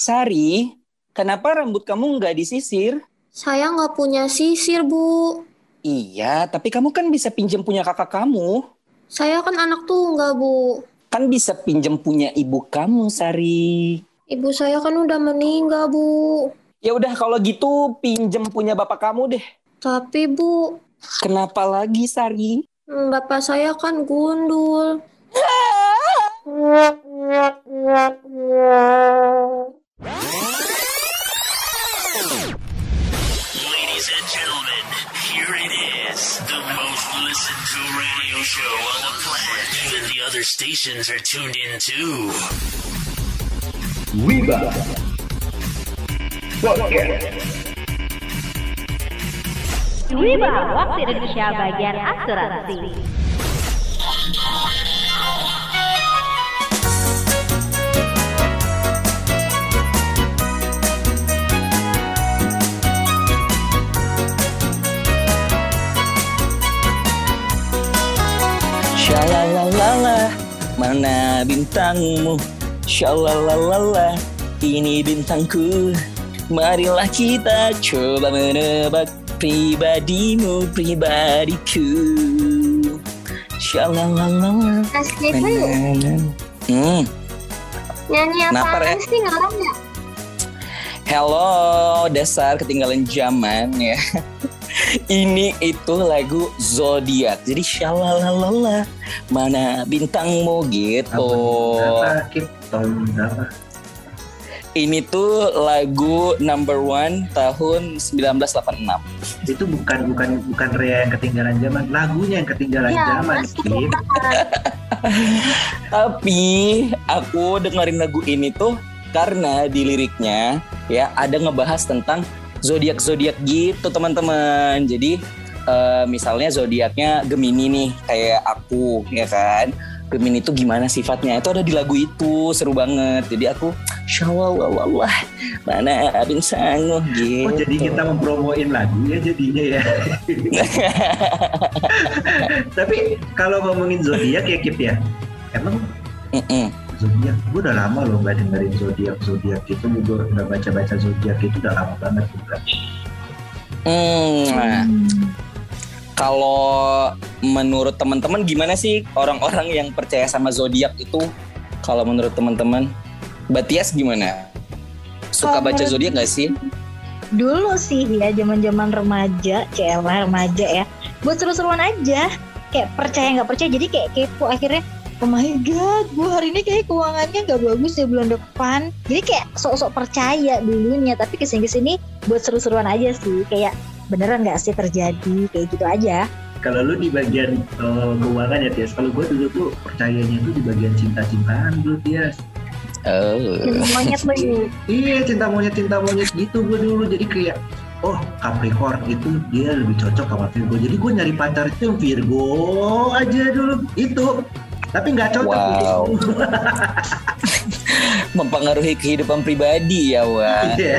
Sari, kenapa rambut kamu nggak disisir? Saya nggak punya sisir, Bu. Iya, tapi kamu kan bisa pinjam punya kakak kamu. Saya kan anak tunggal, Bu. Kan bisa pinjam punya ibu kamu, Sari. Ibu saya kan udah meninggal, Bu. Ya udah kalau gitu pinjam punya bapak kamu deh. Tapi, Bu, Kenapa lagi, Sari? hmm, bapak saya kan gundul. Ladies and gentlemen, here it is. The most listened to radio show on the planet. Even the other stations are tuned in too. Wiba Podcast Wiba, waktu Indonesia bagian asuransi. Mana bintangmu? Shalalalala, ini bintangku. Marilah kita coba menebak pribadimu, pribadiku. Shalalalala. Bu. Hmm. Nyanyi apa Re? sih ngarangnya? Hello, dasar ketinggalan zaman ya. Ini itu lagu zodiak. Jadi shalalalala, mana bintangmu gitu. Ini tuh lagu number one tahun 1986. Itu bukan bukan bukan Rea yang ketinggalan zaman, lagunya yang ketinggalan Ya, zaman. Tapi aku dengerin lagu ini tuh karena di liriknya ya ada ngebahas tentang zodiak zodiak gitu teman-teman. Jadi eh, misalnya zodiaknya Gemini nih kayak aku ya kan. Gemini itu gimana sifatnya itu ada di lagu itu seru banget. Jadi aku syawallallah mana bin sanguh gitu. Oh jadi kita mempromoin lagu ya jadinya ya. Tapi kalau ngomongin zodiak ya Kip ya, emang Mm-mm. Zodiak gue udah lama loh nggak dengerin zodiak zodiak itu gue udah baca baca zodiak itu udah lama banget juga. Hmm, nah. Kalau menurut teman-teman gimana sih orang-orang yang percaya sama zodiak itu? Kalau menurut teman-teman, Batias gimana? Suka Kalau baca zodiak gak sih? Dulu sih ya zaman-zaman remaja, CLA remaja ya. Buat seru-seruan aja. Kayak percaya nggak percaya jadi kayak kepo akhirnya Oh my god, gue hari ini kayak keuangannya nggak bagus ya bulan depan. Jadi kayak sok-sok percaya dulunya, tapi ke sini-kesini buat seru-seruan aja sih. Kayak beneran nggak sih terjadi kayak gitu aja. Kalau lu di bagian eh, keuangan ya Tias, kalau gue dulu tuh percayanya tuh di bagian cinta-cintaan dulu Tias. Oh. Monyet lo ini. Iya cinta monyet cinta monyet gitu gue dulu jadi kayak oh Capricorn itu dia lebih cocok sama Virgo jadi gue nyari pacar itu Virgo aja dulu itu tapi nggak cocok Wow. Mempengaruhi kehidupan pribadi ya, Wak. Iya.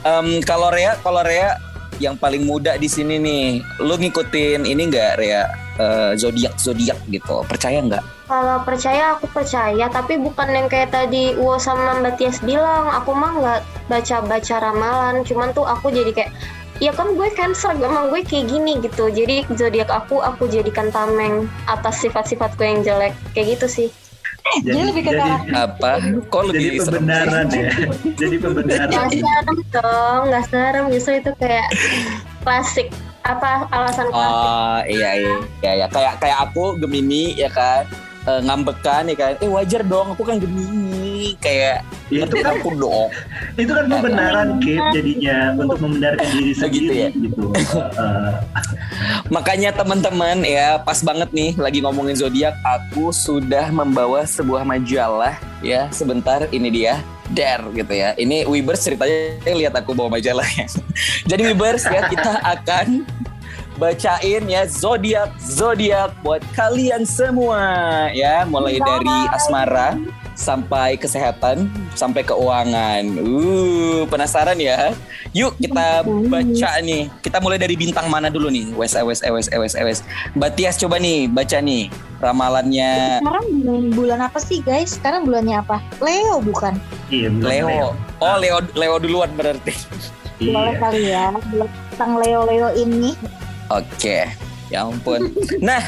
Em, kalau Rea, kalau Rea yang paling muda di sini nih, lu ngikutin ini nggak Rea? Eh, zodiak zodiak gitu, percaya nggak? Kalau percaya aku percaya, tapi bukan yang kayak tadi Uwo sama Mbak Tias bilang. Aku mah nggak baca-baca ramalan, cuman tuh aku jadi kayak Ya kan gue cancer, emang gue kayak gini gitu. Jadi zodiak aku, aku jadikan tameng Atas sifat-sifatku yang jelek. Kayak gitu sih. Dia lebih ke jadi. Apa? Kok jadi lebih serem? pembenaran ya? Jadi pembenaran. Gak serem dong, gak serem. Justru itu kayak klasik. Apa alasan klasik. Oh iya iya iya. Ya. kayak kayak aku Gemini ya kan? Eh, ngambekan ya kan? Eh wajar dong aku kan Gemini kayak Ya, itu ngerti kan aku dong itu kan pembenaran Kip jadinya untuk membenarkan diri Gitu sendiri ya? gitu, Eh, makanya teman-teman ya pas banget nih lagi ngomongin zodiak aku sudah membawa sebuah majalah ya sebentar ini dia Dare gitu ya. Ini Webers ceritanya lihat aku bawa majalah ya. Jadi Webers ya kita akan bacain ya zodiak zodiak buat kalian semua ya. Mulai dari asmara sampai kesehatan, sampai keuangan. Uh, penasaran ya? Yuk kita baca nih. Kita mulai dari bintang mana dulu nih? Wes, wes, wes, wes, wes. Mbak Tias coba nih baca nih ramalannya Sekarang bulan, bulan apa sih guys? Sekarang bulannya apa? Leo bukan? Iya, belum Leo. Oh Leo Leo duluan berarti. Boleh Iya. kali ya. Tentang Leo-Leo ini. Oke, ya ampun. Nah,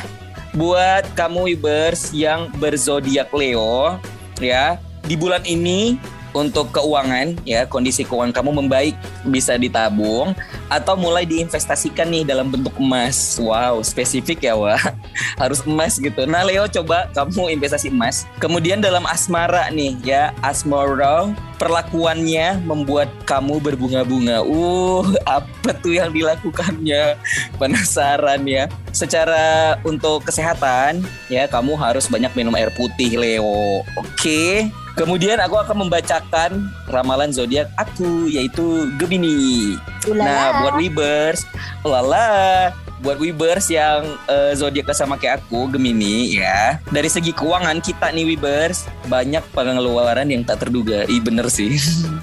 buat kamu Wibers yang berzodiak Leo, ya di bulan ini untuk keuangan ya kondisi keuangan kamu membaik bisa ditabung atau mulai diinvestasikan nih dalam bentuk emas. Wow, spesifik ya wah. Harus emas gitu. Nah Leo coba kamu investasi emas. Kemudian dalam asmara nih ya asmara perlakuannya membuat kamu berbunga-bunga. Uh, apa tuh yang dilakukannya? Penasaran ya. Secara untuk kesehatan ya kamu harus banyak minum air putih Leo. Oke. Kemudian aku akan membacakan ramalan zodiak aku yaitu Gemini. Ulala. Nah, buat Wibers, lala, buat Wibers yang eh, zodiak sama kayak aku, Gemini ya. Dari segi keuangan kita nih Wibers, banyak pengeluaran yang tak terduga. Ih bener sih.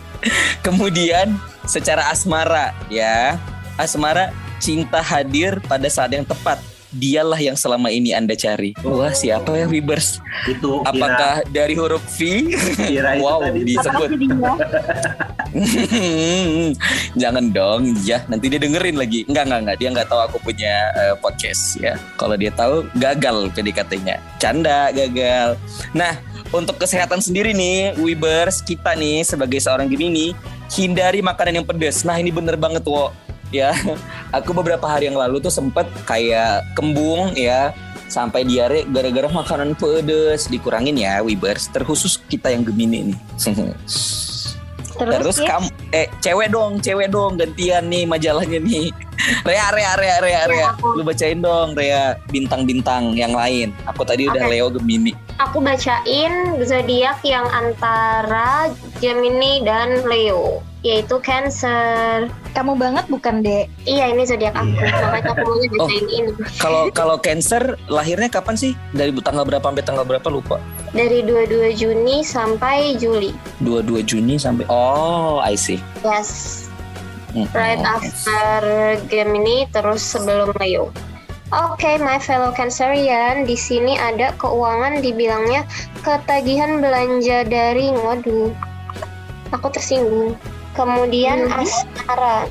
Kemudian secara asmara ya, asmara cinta hadir pada saat yang tepat. Dialah yang selama ini Anda cari. Wah, siapa ya Wibers? Itu kira, Apakah dari huruf V? kira itu wow, tadi disebut. Jangan dong, ya nanti dia dengerin lagi. Enggak, enggak, enggak. Dia nggak tahu aku punya eh, podcast ya. Kalau dia tahu, gagal PDKT-nya. Canda, gagal. Nah, untuk kesehatan sendiri nih, Wibers, kita nih sebagai seorang Gemini, hindari makanan yang pedas. Nah, ini bener banget, Wo. Ya, aku beberapa hari yang lalu tuh sempet kayak kembung ya, sampai diare gara-gara makanan pedes dikurangin ya Wibers terkhusus kita yang Gemini nih Terus, Terus ya? kamu eh cewek dong, cewek dong gantian nih majalahnya nih. Rea, Rea, Rea, Rea, Rea. Lu bacain dong Rea bintang-bintang yang lain. Aku tadi udah Oke. Leo Gemini. Aku bacain zodiak yang antara Gemini dan Leo, yaitu Cancer. Kamu banget bukan, Dek? Iya, ini zodiak aku. Iya. Makanya aku mau bacain ini. Kalau kalau Cancer lahirnya kapan sih? Dari tanggal berapa sampai tanggal berapa lupa? Dari 22 Juni sampai Juli. 22 Juni sampai Oh, I see. Yes. Mm, Right oh, after Gemini, terus sebelum Leo. Oke, my fellow Cancerian, di sini ada keuangan dibilangnya ketagihan belanja daring. Waduh, aku tersinggung. Kemudian Hmm. asmara.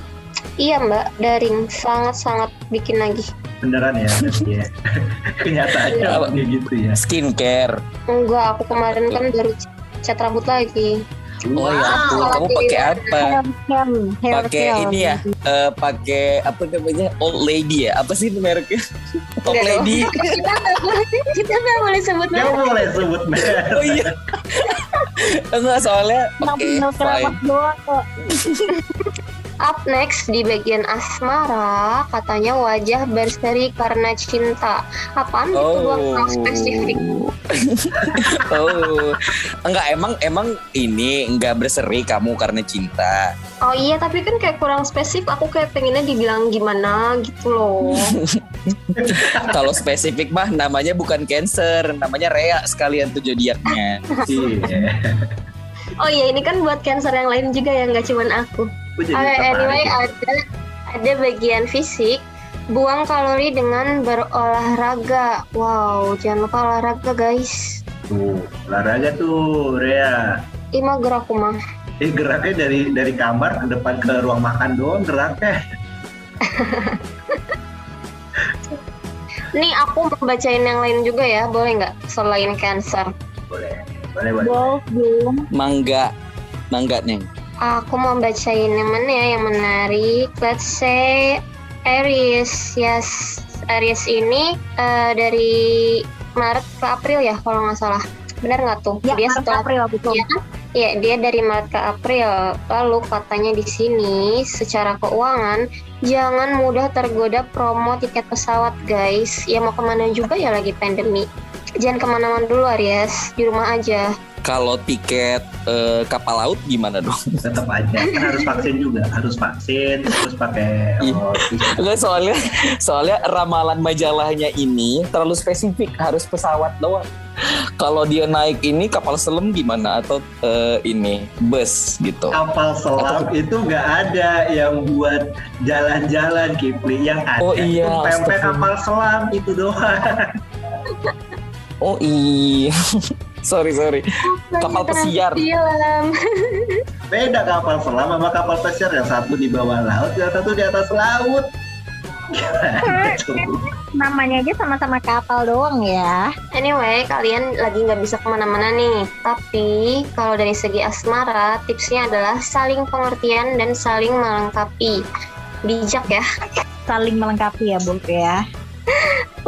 Iya mbak, daring sangat-sangat bikin lagi. beneran ya, ya. Kenyataannya Apa? kayak gitu ya. Skincare. Enggak, aku kemarin kan baru cat rambut lagi. Oh ya ampun, kamu pakai apa? Care, hair Pakai ini ya, eh, pakai apa namanya? Old lady ya? Apa sih itu mereknya? Dong. lady. kita nggak boleh, kita nggak boleh sebut Ya nama. boleh sebut merek. Oh iya. Enggak soalnya oke tinggal fine. Up next di bagian asmara katanya wajah berseri karena cinta. Apaan itu gua kurang spesifik. oh. Enggak emang emang ini enggak berseri kamu karena cinta. Oh iya tapi kan kayak kurang spesifik. Aku kayak pengennya dibilang gimana gitu loh. Kalau spesifik mah namanya bukan cancer, namanya Rea sekalian tuh zodiaknya. Iya. Oh iya ini kan buat cancer yang lain juga ya nggak cuman aku. Jadi Oke, tertarik anyway ada ada bagian fisik. Buang kalori dengan berolahraga. Wow, jangan lupa olahraga guys. Tuh, olahraga tuh, Rea. Ima gerak aku mah. Eh geraknya dari dari kamar ke depan ke ruang makan doang geraknya. Nih aku mau bacain yang lain juga ya, boleh nggak? Selain cancer. Boleh, boleh, boleh. Belum. Mangga. Mangga neng. Aku mau bacain yang mana ya yang menarik. Let's say Aries. Yes, Aries ini eh, dari Maret ke April ya kalau nggak salah. Benar nggak tuh? Ya, dia Maret setelah April betul. Iya kan? Iya, dia dari Maret ke April. Lalu katanya di sini secara keuangan jangan mudah tergoda promo tiket pesawat, guys. Ya mau ke mana juga ya lagi pandemi. Jangan ke mana-mana dulu, Aries. Di rumah aja. Kalau tiket eh, kapal laut gimana dong? Tetap aja kan harus vaksin juga, harus vaksin, terus pakai Iya. oh. Enggak soalnya soalnya ramalan majalahnya ini terlalu spesifik harus pesawat doang. Kalau dia naik ini kapal selam gimana atau eh, ini bus gitu? Kapal selam itu nggak ada yang buat jalan-jalan Kipli. Yang ada Oh iya, itu pempek kapal selam itu doang. Oh iya. sorry sorry. Kapal pesiar. Film. Beda kapal selam sama kapal pesiar yang satu di bawah laut, yang satu di atas laut. Namanya aja sama-sama kapal doang ya. Anyway, kalian lagi nggak bisa ke mana-mana nih. Tapi kalau dari segi asmara, tipsnya adalah saling pengertian dan saling melengkapi. Bijak ya. Saling melengkapi ya, Bu ya.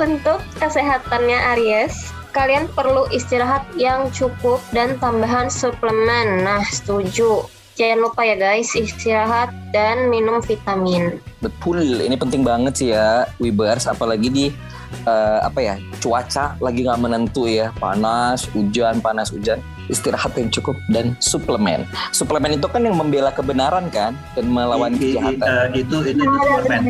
Untuk kesehatannya Aries, kalian perlu istirahat yang cukup dan tambahan suplemen. Nah, setuju. Jangan lupa ya guys, istirahat dan minum vitamin. Betul, ini penting banget sih ya, Wibers, apalagi di eh, apa ya cuaca lagi nggak menentu ya, panas, hujan, panas, hujan, istirahat yang cukup dan suplemen. Suplemen itu kan yang membela kebenaran kan dan melawan I- i- kejahatan. eh, itu itu itu superman.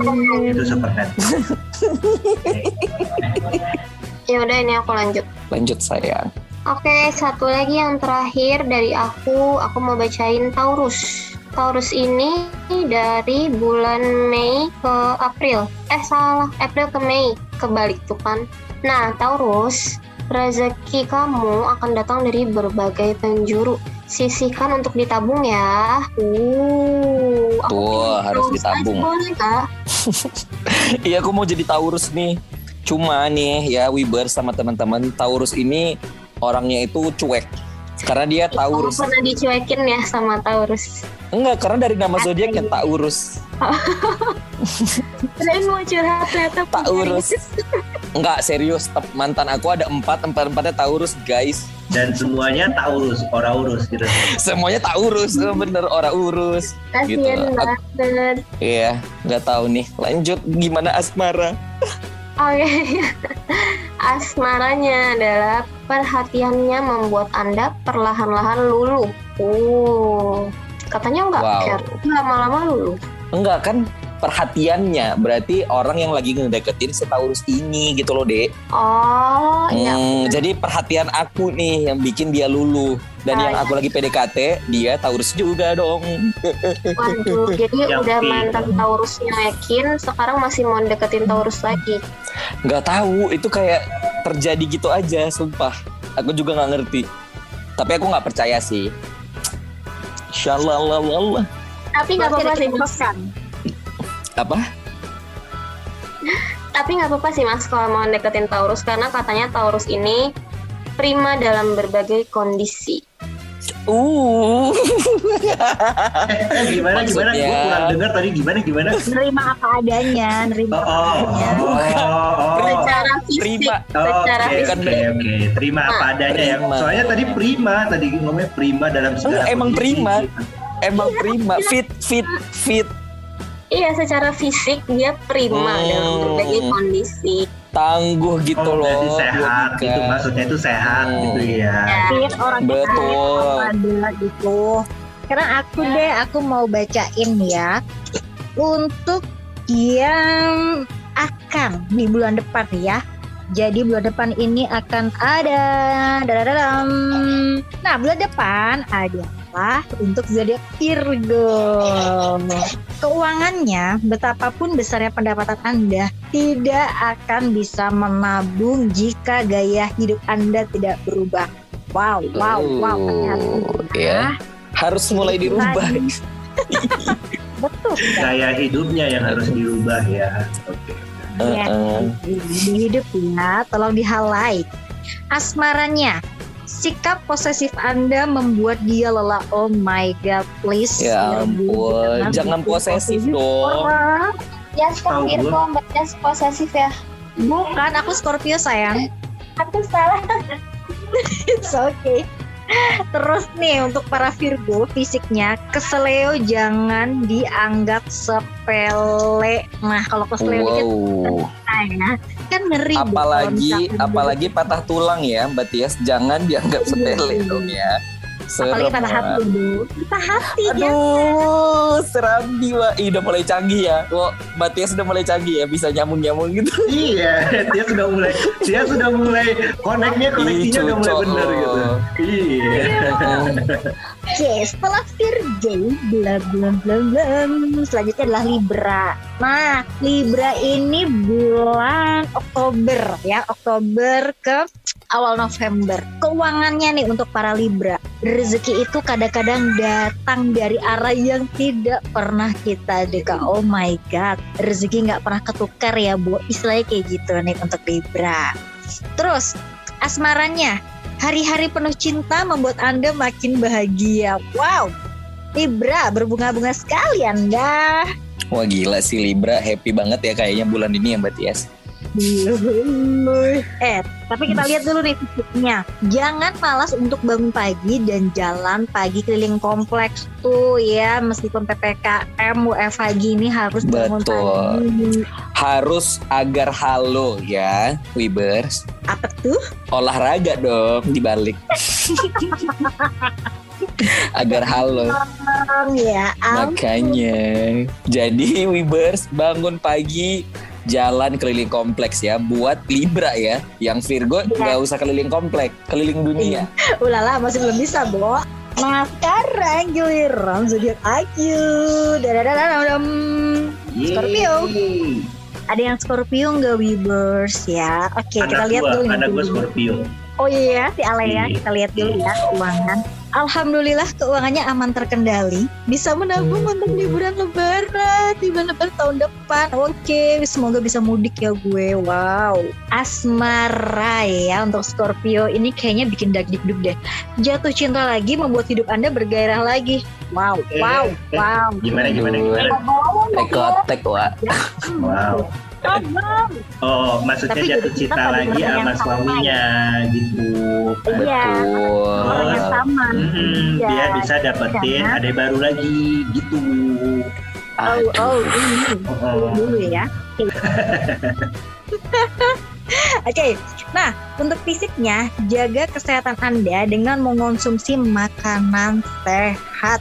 Itu superman. Ya udah ini aku lanjut. Lanjut sayang. Oke, satu lagi yang terakhir dari aku, aku mau bacain Taurus. Taurus ini dari bulan Mei ke April. Eh salah, April ke Mei. Kebalik tuh kan. Nah, Taurus, rezeki kamu akan datang dari berbagai penjuru. Sisihkan untuk ditabung ya. Uh, aku Tuh, harus ditabung. aja boleh, Kak? Iya, aku mau jadi Taurus nih. Cuma nih ya Wibers sama teman-teman, Taurus ini orangnya itu cuek. Karena dia Taurus. Kamu pernah dicuekin ya sama Taurus. Enggak, karena dari nama zodiaknya Taurus. Kirain mau curhat ternyata Taurus. Enggak, serius. Mantan aku ada empat, empat-empatnya Taurus, guys. Dan semuanya taurus, ora urus gitu. Semuanya Taurus, eh, bener orang urus. Kasian Gitu. banget. Iya, nggak tahu nih. Lanjut, gimana Asmara? Oke. Asmaranya adalah perhatiannya membuat Anda perlahan-lahan luluh. Oh. Katanya nggak Wow. care, lama-lama luluh. Enggak kan perhatiannya berarti orang yang lagi ngedeketin si Taurus ini gitu loh dek Oh, iya. Hmm, jadi perhatian aku nih yang bikin dia luluh dan Ah, yang iya. aku lagi PDKT dia Taurus juga dong Waduh, jadi Yang udah mantan Taurus nyekin, sekarang masih mau deketin Taurus lagi. nggak tahu itu kayak terjadi gitu aja sumpah aku juga nggak ngerti tapi aku nggak percaya sih Shalalala. Tapi nggak apa-apa sih. Apa Tapi nggak apa-apa sih, Mas, kalau mau deketin Taurus karena katanya Taurus ini prima dalam berbagai kondisi. uh Eh, eh, gimana gimana? Gue Maksudnya- kurang dengar tadi gimana gimana? Nerima apa adanya, nerima Oh, apa oh, adanya. oh, oh, oh. Secara fisik, prima. Oh, secara Oke, fisik. oke, oke. Terima apa adanya ya. Prima. Soalnya tadi prima, tadi ngomongnya prima dalam segala Enggak, emang kondisi. prima. emang prima fit fit fit Iya, secara fisik dia prima Hmm. dalam berbagai kondisi. tangguh gitu Oh, loh sehat Monica. gitu maksudnya itu sehat Hmm. gitu ya. Fit, orang Betul. ada gitu. Sekarang aku deh, aku mau bacain ya untuk yang akan di bulan depan ya. Jadi bulan depan ini akan ada dadadadam. Nah, bulan depan adalah untuk zodiak Virgo. Keuangannya, betapapun besarnya pendapatan Anda, tidak akan bisa menabung jika gaya hidup Anda tidak berubah. Wow, wow, wow. Uh, ya. harus mulai dirubah Betul. Gaya hidupnya yang harus dirubah ya. Oke. Ya, Heeh. di hidup ya, tolong dihalai. Asmaranya, sikap posesif Anda membuat dia lelah. Oh my god, please. ya ampun jangan posesif dong. Ya, sekarang Virgo mbaknya posesif ya. Bukan, aku Scorpio sayang. Aku salah. It's okay. Terus nih untuk para Virgo fisiknya keseleo jangan dianggap sepele. Nah kalau keseleo dikit wow ya. Kan ngeri. apalagi apalagi patah tulang ya Mbak Tias jangan dianggap sepele dong ya apalagi Serem, patah hati dulu. Patah hati ya. aduh serambi wah Ih, udah mulai canggih ya Wah, Mbak Tias udah mulai canggih ya bisa nyambung nyambung gitu Iya, dia sudah mulai, dia sudah mulai koneknya koneksinya udah mulai bener gitu. Iya. Oke, setelah Virgo, bla bla bla bla. Selanjutnya adalah Libra. Nah, Libra ini bulan Oktober ya, Oktober ke awal November. Keuangannya nih untuk para Libra. Rezeki itu kadang-kadang datang dari arah yang tidak pernah kita duga. Oh my god, rezeki nggak pernah ketukar ya, Bu. Istilahnya kayak gitu nih untuk Libra. Terus asmaranya Hari-hari penuh cinta membuat Anda makin bahagia. Wow, Libra berbunga-bunga sekali Anda. wah gila sih Libra happy banget ya kayaknya bulan ini ya Mbak Tias Eh, tapi kita lihat dulu nih. Jangan malas untuk bangun pagi dan jalan pagi keliling kompleks tuh ya. Meskipun PPKM WFH gini harus bangun Betul. pagi. harus agar halo ya Wibers Apa tuh? olahraga dong dibalik agar halo Ya, makanya jadi Wibers bangun pagi jalan keliling kompleks ya buat Libra ya yang Virgo nggak usah keliling kompleks keliling dunia ulala masih belum bisa, Bo. Nah, sekarang giliran zodiak Ayu. Dadadadadam. Scorpio. Ada yang Scorpio nggak Weavers ya? Oke, kita Anak lihat gua, dulu nih. anak gua Scorpio. Oh iya, si Alea. Iya. Kita lihat dulu ya keuangan. Alhamdulillah keuangannya aman terkendali. Bisa menabung untuk liburan lebaran di lebaran tahun depan. Oke, semoga bisa mudik ya gue. Wow. Asmara ya untuk Scorpio ini kayaknya bikin dagdikduk deh. Jatuh cinta lagi membuat hidup Anda bergairah lagi. Wow, wow, Eh, eh. wow. Gimana gimana gimana? tekotek wah Wow. Oh, maksudnya Tapi jatuh cinta lagi sama sama suaminya gitu. Iya, orang yang betul sama. Mm-mm, Iya. dia bisa dapetin Karena- ada baru lagi gitu. Oh, oh, ini Oh, dulu ya. Oke, nah untuk fisiknya jaga kesehatan Anda dengan mengonsumsi makanan sehat.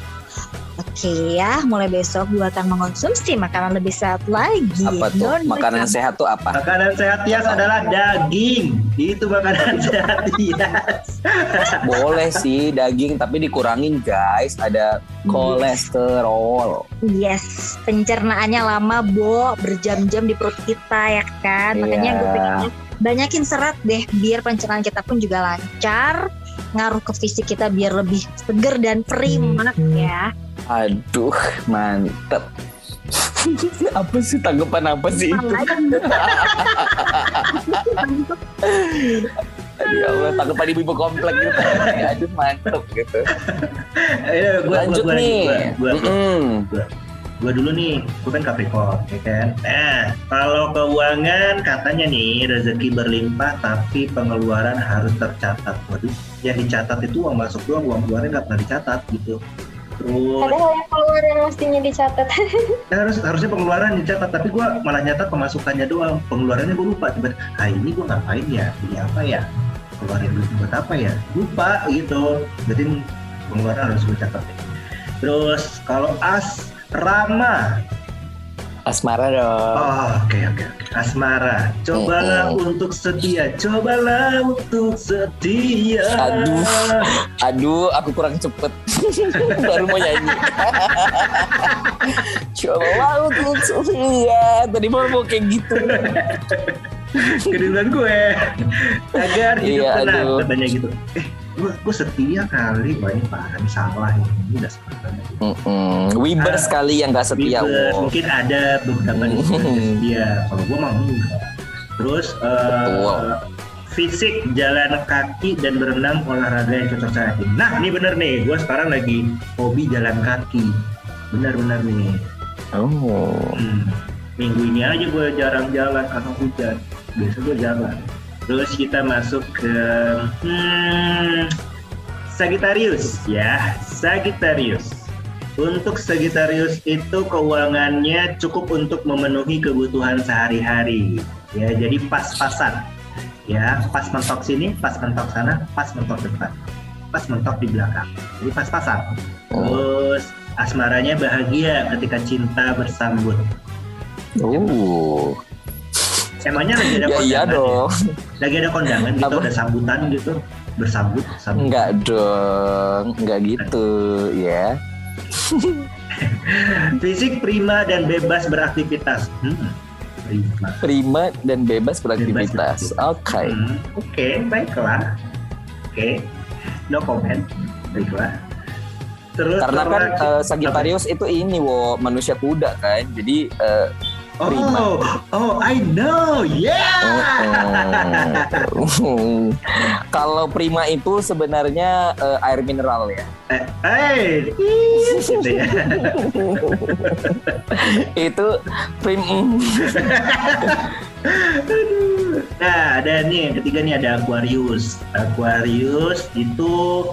Oke ya, mulai besok gue akan mengonsumsi makanan lebih sehat lagi. apa tuh Non- makanan sehat tuh apa Makanan sehat Tias adalah daging. Itu makanan sehat Tias. boleh sih daging tapi dikurangin guys ada kolesterol Yes, pencernaannya lama, Bo, berjam-jam di perut kita ya kan. Makanya gue Iya. pengennya banyakin serat deh biar pencernaan kita pun juga lancar. Ngaruh ke fisik kita biar lebih seger dan prima ya. Aduh mantep apa sih tanggapan apa sih itu Aduh, ya Allah tanggapan ibu-ibu komplek gitu aduh mantep gitu Ayo, gua, lanjut gua, gua, nih Gua, gua, gua, Mm-mm. gua dulu nih, gua kan Capricorn, ya kan. Nah, kalau keuangan katanya nih rezeki berlimpah tapi pengeluaran harus tercatat. Waduh, yang dicatat itu uang masuk doang, uang keluarnya nggak pernah dicatat gitu. Terus? Padahal yang keluar yang mestinya dicatat. harus harusnya pengeluaran dicatat tapi gua malah nyatat pemasukannya doang. Pengeluarannya gue lupa tiba ah ini gue ngapain ya? Beli apa ya? Keluarin duit buat apa ya? Lupa gitu. Jadi pengeluaran harus gue catat. Terus kalau as Rama asmara dong. Oh, oke oke oke. Asmara cobalah untuk setia cobalah untuk setia. Aduh. aduh aku kurang cepet. Baru mau nyanyi. Coba untuk iya tadi mau mau kayak gitu. Keduluan gue. Agar hidup Iya, tenang aduh. katanya gitu. Eh gue gue setia kali parah ini salah ini udah salah banget Mm-mm. Wiber Ah, sekali yang gak setia mungkin ada beberapa Hmm. yang setia kalau gue mah enggak terus Betul. fisik jalan kaki dan berenang olahraga yang cocok saya nah ini bener nih gue sekarang lagi hobi jalan kaki benar-benar nih oh Hmm. Minggu ini aja gue jarang jalan karena hujan. Biasa gue jalan. Terus kita masuk ke hmm, Sagittarius ya, Sagittarius. Untuk Sagittarius itu keuangannya cukup untuk memenuhi kebutuhan sehari-hari. Ya, jadi pas-pasan. Ya, pas mentok sini, pas mentok sana, pas mentok depan. Pas mentok di belakang. Jadi pas-pasan. Terus asmaranya bahagia ketika cinta bersambut. Oh, Emangnya lagi ada ya kondangan? iya ya? dong. Lagi ada kondangan gitu, Apa? ada sambutan gitu, bersambut, sambut. Enggak dong, enggak gitu ya. Fisik prima dan bebas beraktivitas. Hmm, prima. Prima dan bebas beraktivitas. Oke. Hmm, Oke, baiklah. Oke, no comment. Baiklah. Terus Karena kan eh, Sagittarius itu ini wo manusia kuda kan. Jadi eh, prima. Oh, oh, I know, yeah. oh. kalau prima itu sebenarnya eh, air mineral ya. Eh, eh, ih, gitu ya. itu prim Nah, ada nih yang ketiga nih ada Aquarius. Aquarius itu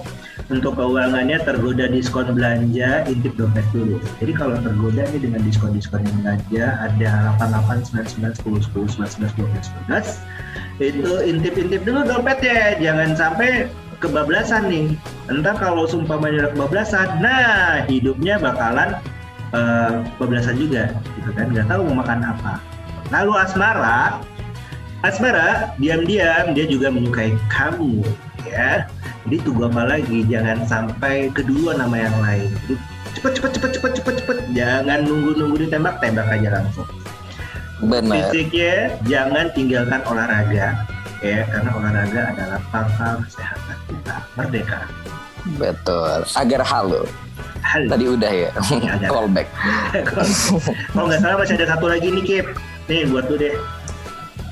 untuk keuangannya tergoda diskon belanja, intip dompet dulu. Jadi kalau tergoda nih dengan diskon-diskon yang belanja ada 88, 99, 10, 10, 19, 12, 11, itu intip-intip dulu dompetnya. Jangan sampai kebablasan nih. Entar kalau sumpahnya udah kebablasan, nah hidupnya bakalan eh, kebablasan juga, gitu kan? Nggak tahu mau makan apa. Lalu asmara, asmara diam-diam dia juga menyukai kamu, ya. Jadi tunggu apa lagi? Jangan sampai keduluan nama yang lain. Jadi cepet cepet cepet cepet cepet cepet. Jangan nunggu nunggu ditembak, tembak aja langsung. benar. Fisiknya jangan tinggalkan olahraga, ya karena olahraga adalah pangkal kesehatan kita. Merdeka. Betul. Agar halo. Halo. Tadi udah ya. Ada. Callback. Kalau nggak salah masih ada satu lagi nih Kip. Nih buat lu deh.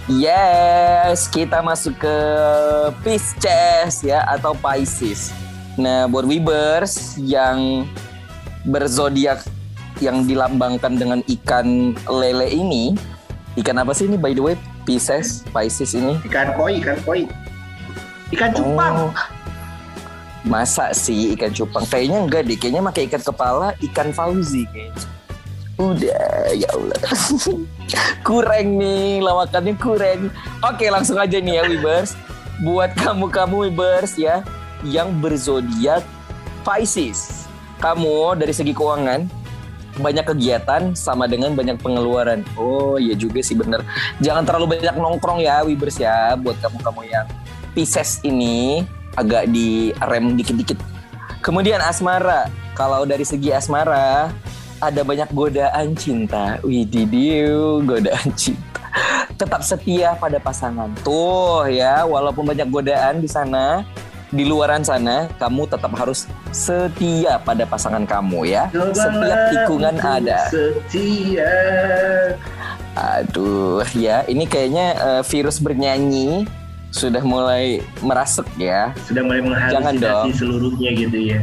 Yes, kita masuk ke Pisces ya atau Pisces. Nah, buat Weavers yang berzodiak yang dilambangkan dengan ikan lele ini, ikan apa sih ini by the way? Pisces, Pisces ini. Ikan koi, ikan koi. Ikan cupang. Oh. Masa sih ikan cupang? Kayaknya enggak deh, kayaknya pakai ikan kepala, ikan Fauzi kayaknya. Udah, ya Allah. kurang nih, lawakannya kurang. Oke, langsung aja nih ya Wibers. Buat kamu-kamu Wibers ya, yang berzodiak Pisces. Kamu dari segi keuangan, banyak kegiatan sama dengan banyak pengeluaran. Oh iya juga sih bener. Jangan terlalu banyak nongkrong ya Wibers ya, buat kamu-kamu yang Pisces ini agak direm dikit-dikit. Kemudian asmara, kalau dari segi asmara ada banyak godaan cinta. Wididiu, godaan cinta. Tetap setia pada pasangan. Tuh ya, walaupun banyak godaan di sana, di luaran sana, kamu tetap harus setia pada pasangan kamu ya. Setiap tikungan ada. Setia. Aduh, ya ini kayaknya eh, virus bernyanyi sudah mulai merasuk ya. Sudah mulai menghalusinasi seluruhnya gitu ya.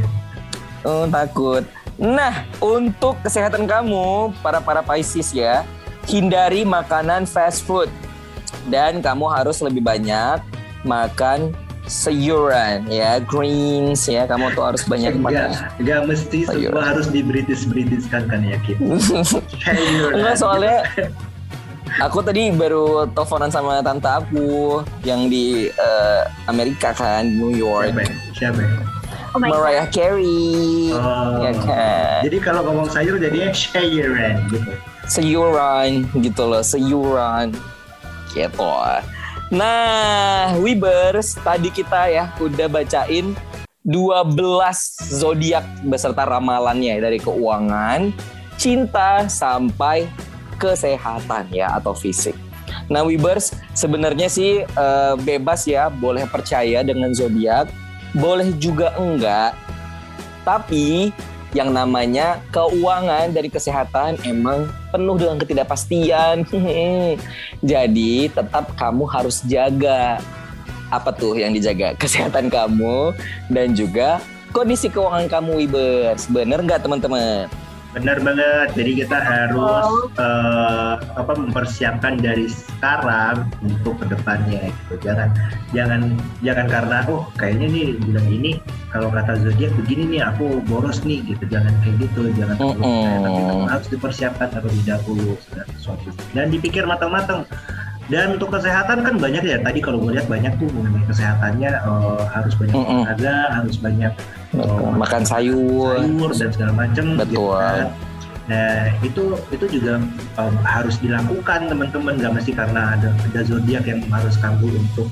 Oh, takut. Nah, untuk kesehatan kamu, para para Pisces ya, hindari makanan fast food dan kamu harus lebih banyak makan sayuran ya, greens ya. Kamu tuh harus banyak makan. Enggak, enggak mesti semua harus di British Britishkan kan ya Kip. Sayuran. Enggak soalnya aku tadi baru teleponan sama tante aku yang di eh, Amerika kan, New York. Siapa ya? Siapa ya? Oh god. Mariah Carey. Oh. Ya kan. Jadi kalau ngomong sayur jadinya sayuran gitu. sayuran gitu loh, sayuran gitu. Nah, Wibers, tadi kita ya udah bacain 12 zodiak beserta ramalannya dari keuangan, cinta sampai kesehatan ya atau fisik. Nah, Wibers sebenarnya sih eh, bebas ya, boleh percaya dengan zodiak, boleh juga enggak. Tapi yang namanya keuangan dari kesehatan emang penuh dengan ketidakpastian. Jadi tetap kamu harus jaga apa tuh yang dijaga kesehatan kamu dan juga kondisi keuangan kamu Wibers. Bener nggak teman-teman? Benar banget. Jadi kita harus eh, apa mempersiapkan dari sekarang untuk ke depannya gitu. Jangan jangan jangan karena oh kayaknya nih bulan ini kalau kata zodiak begini nih aku boros nih gitu. Jangan kayak gitu. Jangan terlalu tapi memang harus dipersiapkan terlebih dahulu segala sesuatu. Dan dipikir matang-matang. Dan untuk kesehatan kan banyak ya. Tadi kalau gue lihat banyak tuh mengenai kesehatannya eh, harus banyak olahraga, harus banyak Oh, makan sayur. Sayur dan segala macam Betul. kan. Nah itu itu juga um, harus dilakukan teman-teman. Nggak mesti karena ada ada zodiak yang mengharuskan lu untuk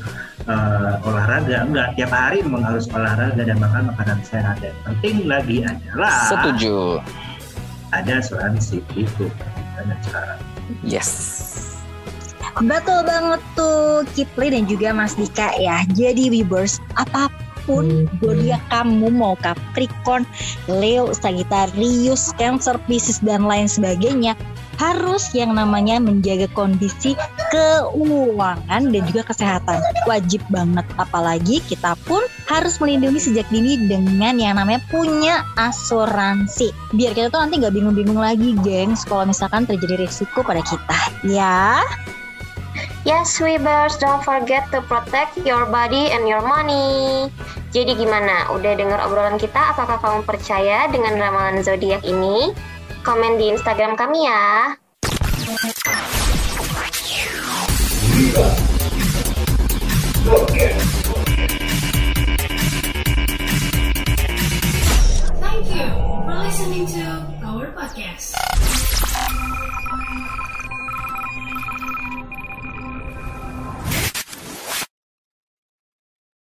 uh, olahraga. Enggak tiap hari memang harus olahraga dan makan makanan sehat. Dan penting lagi adalah setuju. Ada asuransi itu. Banyak sekarang yes. Betul banget tuh Kipli dan juga Mas Dika ya. Jadi Webers, apa pun zodiak kamu mau Capricorn, Leo, Sagittarius, Cancer, Pisces dan lain sebagainya harus yang namanya menjaga kondisi keuangan dan juga kesehatan. Wajib banget apalagi kita pun harus melindungi sejak dini dengan yang namanya punya asuransi. Biar kita tuh nanti nggak bingung-bingung lagi, gengs, kalau misalkan terjadi risiko pada kita. Ya. Yes, Weavers, don't forget to protect your body and your money. Jadi gimana? Udah dengar obrolan kita? Apakah kamu percaya dengan ramalan zodiak ini? Komen di Instagram kami ya. Thank you for listening to our podcast.